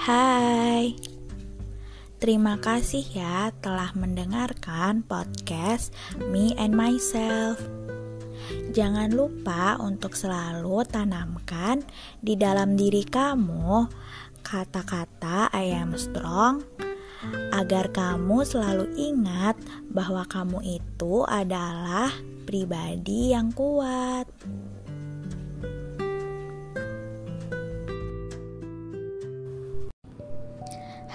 Hai, terima kasih ya telah mendengarkan podcast Me and Myself. Jangan lupa untuk selalu tanamkan di dalam diri kamu kata-kata I am strong agar kamu selalu ingat bahwa kamu itu adalah pribadi yang kuat.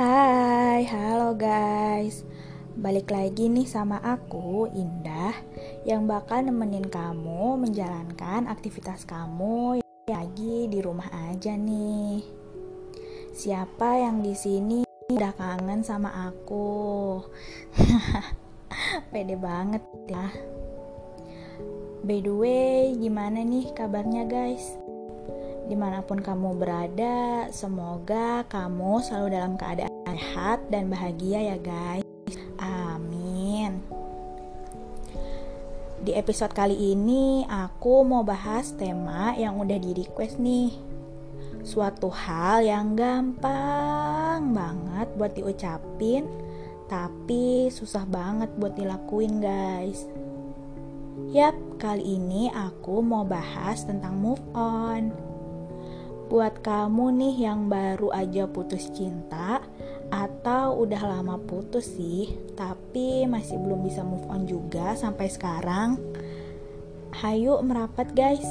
Hai, halo guys. Balik lagi nih sama aku, Indah, yang bakal nemenin kamu menjalankan aktivitas kamu lagi di rumah aja nih. Siapa yang di sini udah kangen sama aku? Pede banget ya. By the way, gimana nih kabarnya guys? Di mana pun kamu berada, semoga kamu selalu dalam keadaan sehat dan bahagia ya guys. Amin. Di episode kali ini aku mau bahas tema yang udah di request nih. Suatu hal yang gampang banget buat diucapin, tapi susah banget buat dilakuin guys. Yap, kali ini aku mau bahas tentang move on buat kamu nih yang baru aja putus cinta atau udah lama putus sih tapi masih belum bisa move on juga sampai sekarang. Hayu merapat guys.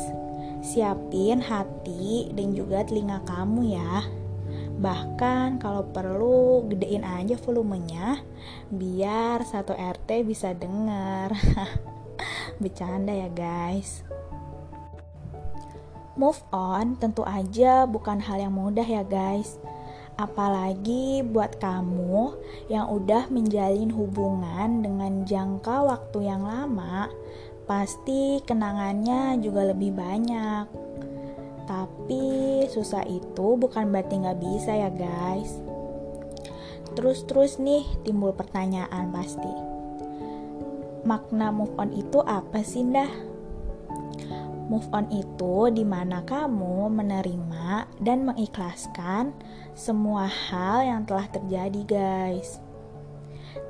Siapin hati dan juga telinga kamu ya. Bahkan kalau perlu gedein aja volumenya biar satu RT bisa denger. Bercanda ya guys. Move on tentu aja bukan hal yang mudah ya guys. Apalagi buat kamu yang udah menjalin hubungan dengan jangka waktu yang lama, pasti kenangannya juga lebih banyak. Tapi susah itu bukan berarti nggak bisa ya guys. Terus-terus nih timbul pertanyaan pasti. Makna move on itu apa sih dah? Move on itu di mana kamu menerima dan mengikhlaskan semua hal yang telah terjadi guys.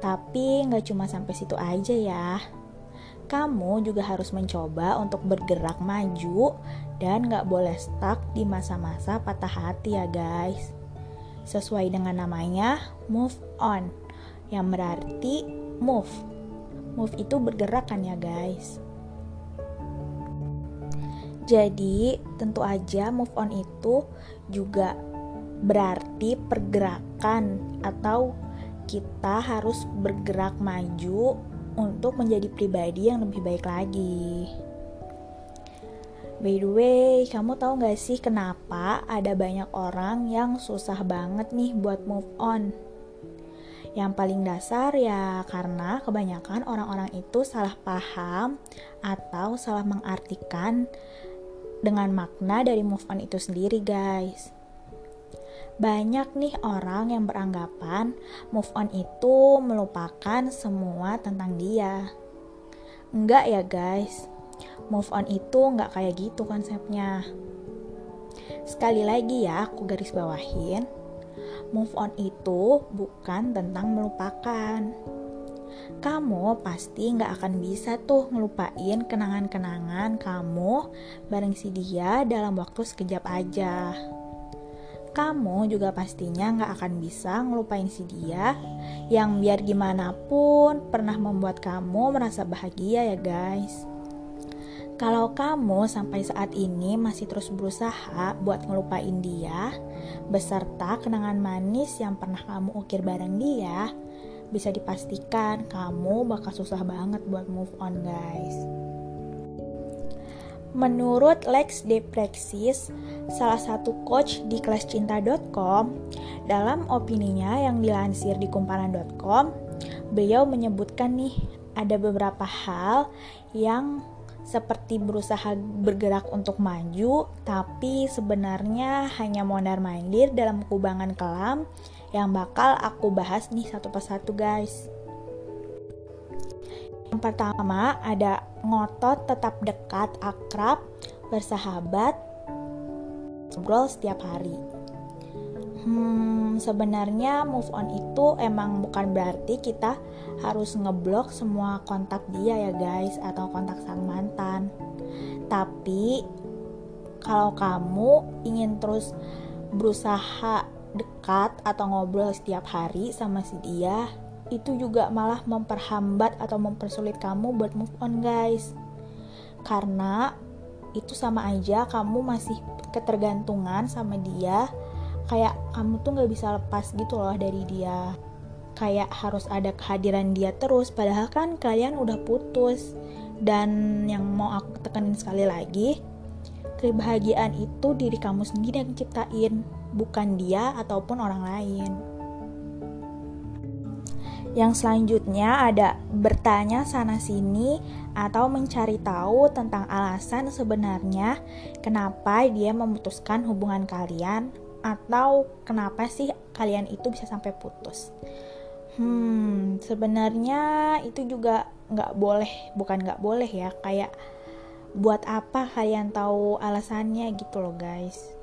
Tapi nggak cuma sampai situ aja ya. Kamu juga harus mencoba untuk bergerak maju dan nggak boleh stuck di masa-masa patah hati ya guys. Sesuai dengan namanya, move on. Yang berarti move. Move itu bergerak kan ya guys. Jadi, tentu aja move on itu juga berarti pergerakan atau kita harus bergerak maju untuk menjadi pribadi yang lebih baik lagi. By the way, kamu tahu gak sih kenapa ada banyak orang yang susah banget nih buat move on? Yang paling dasar ya karena kebanyakan orang-orang itu salah paham atau salah mengartikan dengan makna dari move on itu sendiri, guys. Banyak nih orang yang beranggapan move on itu melupakan semua tentang dia. Enggak ya, guys. Move on itu enggak kayak gitu konsepnya. Sekali lagi ya, aku garis bawahin. Move on itu bukan tentang melupakan kamu pasti nggak akan bisa tuh ngelupain kenangan-kenangan kamu bareng si dia dalam waktu sekejap aja. Kamu juga pastinya nggak akan bisa ngelupain si dia yang biar gimana pun pernah membuat kamu merasa bahagia ya guys. Kalau kamu sampai saat ini masih terus berusaha buat ngelupain dia, beserta kenangan manis yang pernah kamu ukir bareng dia, bisa dipastikan kamu bakal susah banget buat move on guys. Menurut Lex Deprexis, salah satu coach di kelascinta.com, dalam opininya yang dilansir di kumparan.com, beliau menyebutkan nih ada beberapa hal yang seperti berusaha bergerak untuk maju, tapi sebenarnya hanya mondar-mandir dalam kubangan kelam yang bakal aku bahas nih satu persatu guys. Yang pertama ada ngotot tetap dekat, akrab, bersahabat, ngobrol setiap hari. Hmm, sebenarnya move on itu emang bukan berarti kita harus ngeblok semua kontak dia ya guys atau kontak sang mantan. Tapi kalau kamu ingin terus berusaha dekat atau ngobrol setiap hari sama si dia, itu juga malah memperhambat atau mempersulit kamu buat move on guys. Karena itu sama aja kamu masih ketergantungan sama dia kayak kamu tuh nggak bisa lepas gitu loh dari dia kayak harus ada kehadiran dia terus padahal kan kalian udah putus dan yang mau aku tekenin sekali lagi kebahagiaan itu diri kamu sendiri yang ciptain bukan dia ataupun orang lain. Yang selanjutnya ada bertanya sana sini atau mencari tahu tentang alasan sebenarnya kenapa dia memutuskan hubungan kalian atau kenapa sih kalian itu bisa sampai putus. Hmm sebenarnya itu juga nggak boleh bukan nggak boleh ya kayak buat apa kalian tahu alasannya gitu loh guys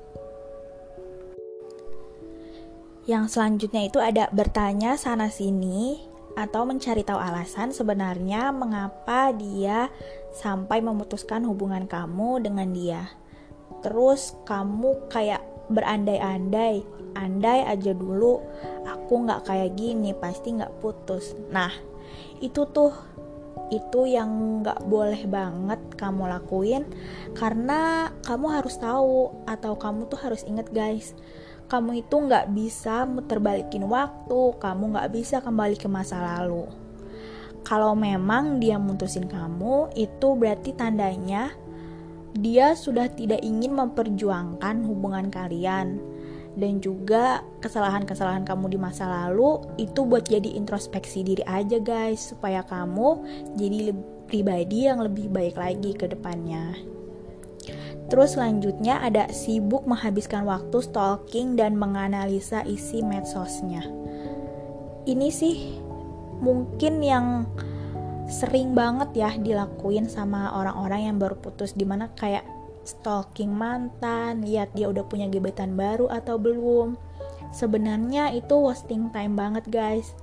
yang selanjutnya itu ada bertanya sana sini atau mencari tahu alasan sebenarnya mengapa dia sampai memutuskan hubungan kamu dengan dia. Terus kamu kayak berandai-andai andai aja dulu aku nggak kayak gini pasti nggak putus nah itu tuh itu yang nggak boleh banget kamu lakuin karena kamu harus tahu atau kamu tuh harus inget guys. Kamu itu nggak bisa muter balikin waktu kamu nggak bisa kembali ke masa lalu. Kalau memang dia mutusin kamu itu berarti tandanya dia sudah tidak ingin memperjuangkan hubungan kalian dan juga kesalahan-kesalahan kamu di masa lalu itu buat jadi introspeksi diri aja guys supaya kamu jadi pribadi yang lebih baik lagi ke depannya. Terus selanjutnya ada sibuk menghabiskan waktu stalking dan menganalisa isi medsosnya. Ini sih mungkin yang sering banget ya dilakuin sama orang-orang yang baru putus di mana kayak stalking mantan, lihat dia udah punya gebetan baru atau belum. Sebenarnya itu wasting time banget guys.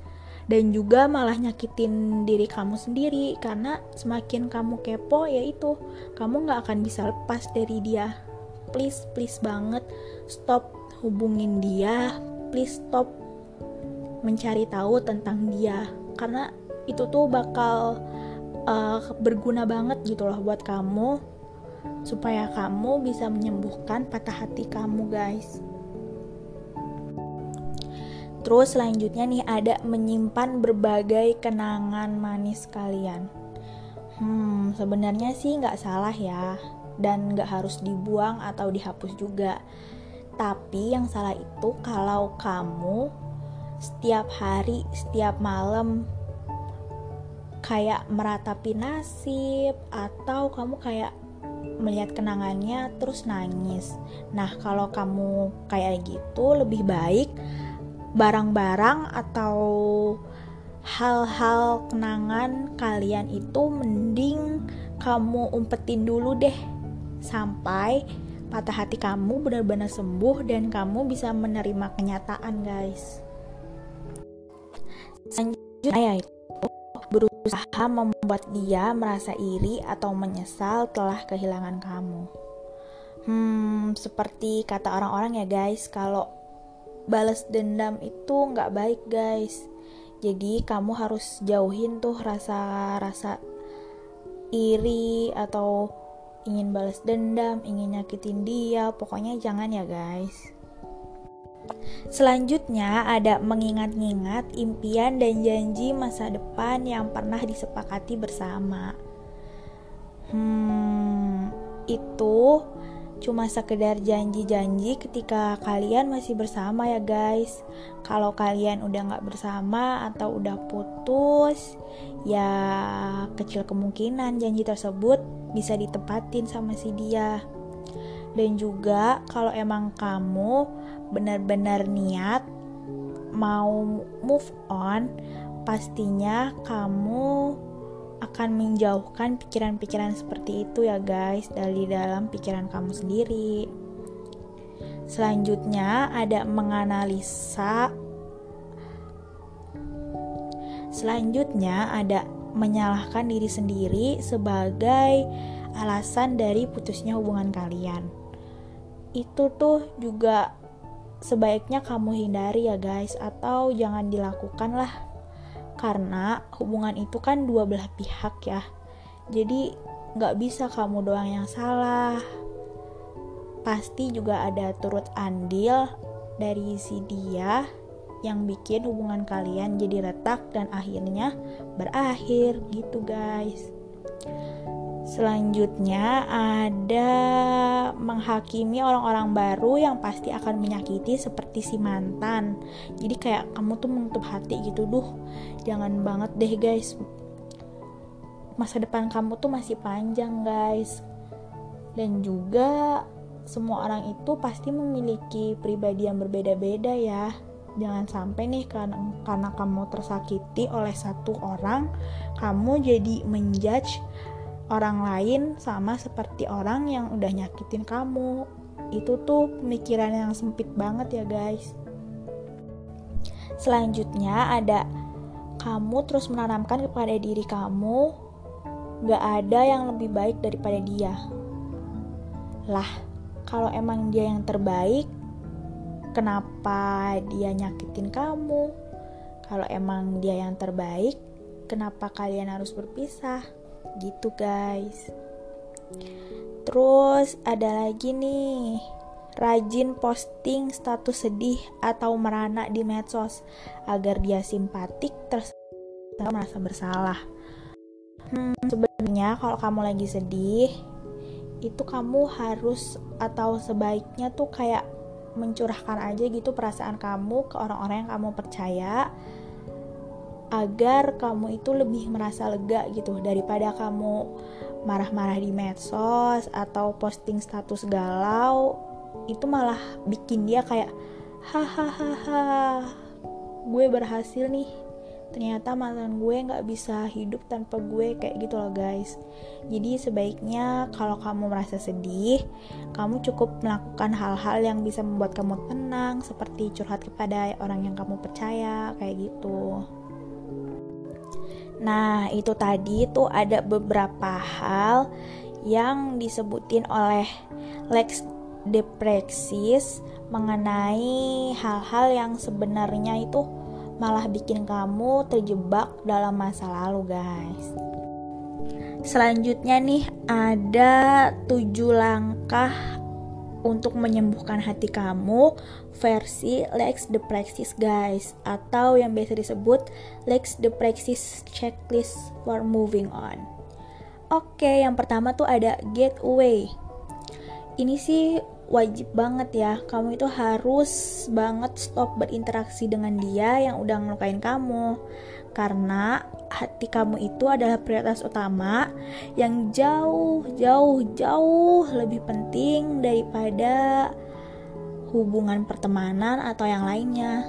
Dan juga malah nyakitin diri kamu sendiri karena semakin kamu kepo ya itu kamu nggak akan bisa lepas dari dia. Please, please banget stop hubungin dia. Please stop mencari tahu tentang dia karena itu tuh bakal uh, berguna banget gitu loh buat kamu supaya kamu bisa menyembuhkan patah hati kamu guys Terus selanjutnya nih ada menyimpan berbagai kenangan manis kalian. Hmm, sebenarnya sih nggak salah ya, dan nggak harus dibuang atau dihapus juga. Tapi yang salah itu kalau kamu setiap hari, setiap malam kayak meratapi nasib atau kamu kayak melihat kenangannya terus nangis. Nah, kalau kamu kayak gitu lebih baik barang-barang atau hal-hal kenangan kalian itu mending kamu umpetin dulu deh sampai patah hati kamu benar-benar sembuh dan kamu bisa menerima kenyataan guys. Selanjutnya itu berusaha membuat dia merasa iri atau menyesal telah kehilangan kamu. Hmm, seperti kata orang-orang ya guys, kalau balas dendam itu nggak baik guys. Jadi kamu harus jauhin tuh rasa-rasa iri atau ingin balas dendam, ingin nyakitin dia, pokoknya jangan ya guys. Selanjutnya ada mengingat-ingat impian dan janji masa depan yang pernah disepakati bersama. Hmm, itu cuma sekedar janji-janji ketika kalian masih bersama ya guys. Kalau kalian udah nggak bersama atau udah putus, ya kecil kemungkinan janji tersebut bisa ditepatin sama si dia. Dan juga kalau emang kamu benar-benar niat mau move on, pastinya kamu akan menjauhkan pikiran-pikiran seperti itu ya guys dari dalam pikiran kamu sendiri. Selanjutnya ada menganalisa. Selanjutnya ada menyalahkan diri sendiri sebagai alasan dari putusnya hubungan kalian. Itu tuh juga sebaiknya kamu hindari ya guys atau jangan dilakukan lah. Karena hubungan itu kan dua belah pihak ya. Jadi nggak bisa kamu doang yang salah. Pasti juga ada turut andil dari si dia yang bikin hubungan kalian jadi retak dan akhirnya berakhir gitu guys. Selanjutnya ada menghakimi orang-orang baru yang pasti akan menyakiti seperti si mantan. Jadi kayak kamu tuh menutup hati gitu, duh, jangan banget deh guys. Masa depan kamu tuh masih panjang guys. Dan juga semua orang itu pasti memiliki pribadi yang berbeda-beda ya jangan sampai nih karena, karena kamu tersakiti oleh satu orang kamu jadi menjudge orang lain sama seperti orang yang udah nyakitin kamu itu tuh pemikiran yang sempit banget ya guys selanjutnya ada kamu terus menanamkan kepada diri kamu gak ada yang lebih baik daripada dia lah kalau emang dia yang terbaik kenapa dia nyakitin kamu? Kalau emang dia yang terbaik, kenapa kalian harus berpisah? Gitu, guys. Terus ada lagi nih, rajin posting status sedih atau merana di medsos agar dia simpatik terus merasa bersalah. Hmm, sebenarnya kalau kamu lagi sedih, itu kamu harus atau sebaiknya tuh kayak mencurahkan aja gitu perasaan kamu ke orang-orang yang kamu percaya agar kamu itu lebih merasa lega gitu daripada kamu marah-marah di medsos atau posting status galau itu malah bikin dia kayak hahaha gue berhasil nih. Ternyata mantan gue nggak bisa hidup tanpa gue kayak gitu loh guys. Jadi sebaiknya kalau kamu merasa sedih kamu cukup melakukan hal-hal yang bisa membuat kamu tenang seperti curhat kepada orang yang kamu percaya kayak gitu nah itu tadi tuh ada beberapa hal yang disebutin oleh Lex Deprexis mengenai hal-hal yang sebenarnya itu malah bikin kamu terjebak dalam masa lalu guys. Selanjutnya nih ada tujuh langkah untuk menyembuhkan hati kamu versi Lex the Praxis guys atau yang biasa disebut Lex the Praxis checklist for moving on. Oke, yang pertama tuh ada getaway. Ini sih wajib banget ya kamu itu harus banget stop berinteraksi dengan dia yang udah ngelukain kamu karena hati kamu itu adalah prioritas utama yang jauh jauh jauh lebih penting daripada hubungan pertemanan atau yang lainnya.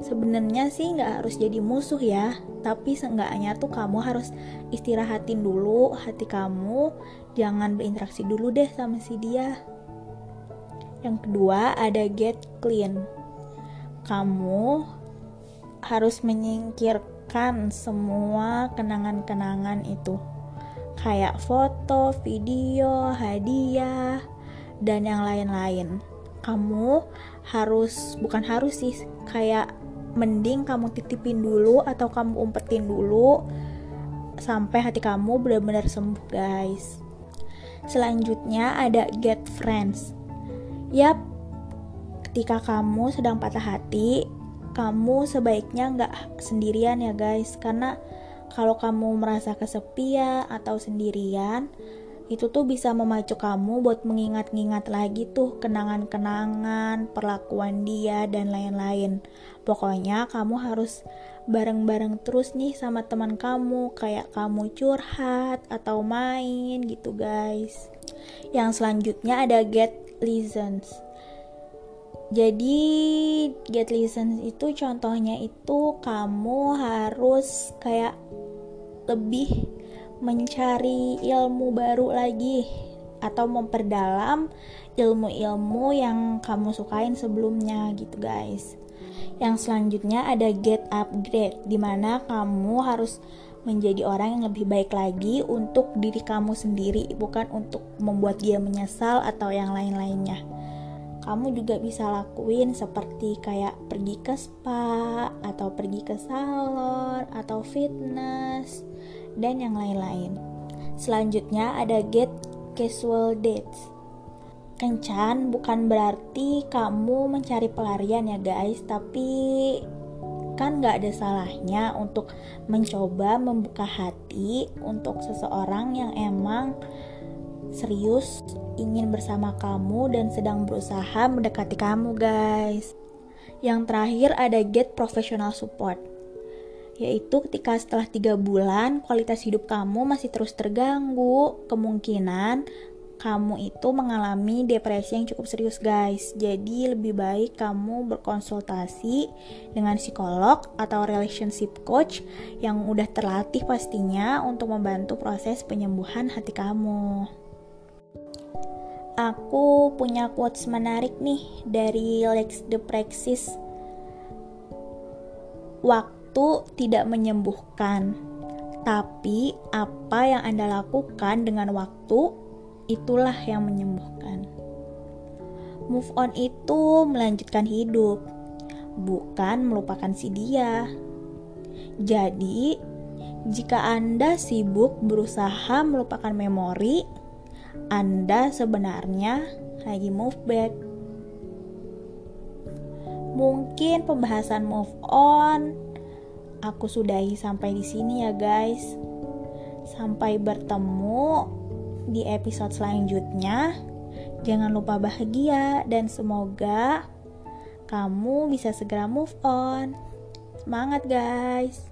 Sebenarnya sih nggak harus jadi musuh ya tapi seenggaknya tuh kamu harus istirahatin dulu hati kamu. Jangan berinteraksi dulu deh sama si dia. Yang kedua ada get clean. Kamu harus menyingkirkan semua kenangan-kenangan itu. Kayak foto, video, hadiah, dan yang lain-lain. Kamu harus bukan harus sih kayak mending kamu titipin dulu atau kamu umpetin dulu sampai hati kamu benar-benar sembuh, guys. Selanjutnya ada get friends Yap, ketika kamu sedang patah hati, kamu sebaiknya nggak sendirian ya guys, karena kalau kamu merasa kesepian atau sendirian, itu tuh bisa memacu kamu buat mengingat-ingat lagi tuh kenangan-kenangan, perlakuan dia, dan lain-lain. Pokoknya kamu harus bareng-bareng terus nih sama teman kamu, kayak kamu curhat atau main gitu guys. Yang selanjutnya ada get license. Jadi get license itu contohnya itu kamu harus kayak lebih mencari ilmu baru lagi atau memperdalam ilmu-ilmu yang kamu sukain sebelumnya gitu guys. Yang selanjutnya ada get upgrade di mana kamu harus menjadi orang yang lebih baik lagi untuk diri kamu sendiri bukan untuk membuat dia menyesal atau yang lain-lainnya kamu juga bisa lakuin seperti kayak pergi ke spa atau pergi ke salon atau fitness dan yang lain-lain. Selanjutnya ada get casual dates. Kencan bukan berarti kamu mencari pelarian ya guys tapi kan nggak ada salahnya untuk mencoba membuka hati untuk seseorang yang emang serius ingin bersama kamu dan sedang berusaha mendekati kamu guys. Yang terakhir ada get professional support yaitu ketika setelah tiga bulan kualitas hidup kamu masih terus terganggu kemungkinan kamu itu mengalami depresi yang cukup serius guys. Jadi lebih baik kamu berkonsultasi dengan psikolog atau relationship coach yang udah terlatih pastinya untuk membantu proses penyembuhan hati kamu aku punya quotes menarik nih dari Lex de Praxis waktu tidak menyembuhkan tapi apa yang Anda lakukan dengan waktu itulah yang menyembuhkan. Move on itu melanjutkan hidup, bukan melupakan si dia. Jadi, jika Anda sibuk berusaha melupakan memori, Anda sebenarnya lagi move back. Mungkin pembahasan move on aku sudahi sampai di sini ya guys. Sampai bertemu di episode selanjutnya. Jangan lupa bahagia dan semoga kamu bisa segera move on. Semangat guys.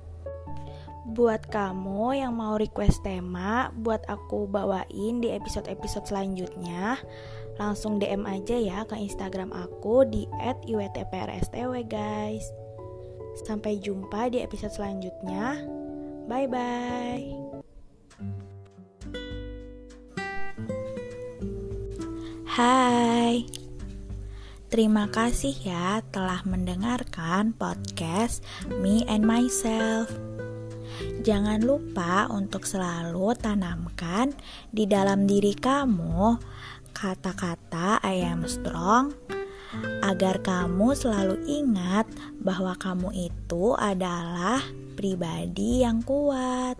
Buat kamu yang mau request tema buat aku bawain di episode-episode selanjutnya, langsung DM aja ya ke Instagram aku di @iwtprstw guys. Sampai jumpa di episode selanjutnya. Bye bye. Hai, terima kasih ya telah mendengarkan podcast Me and Myself. Jangan lupa untuk selalu tanamkan di dalam diri kamu kata-kata I am strong agar kamu selalu ingat bahwa kamu itu adalah pribadi yang kuat.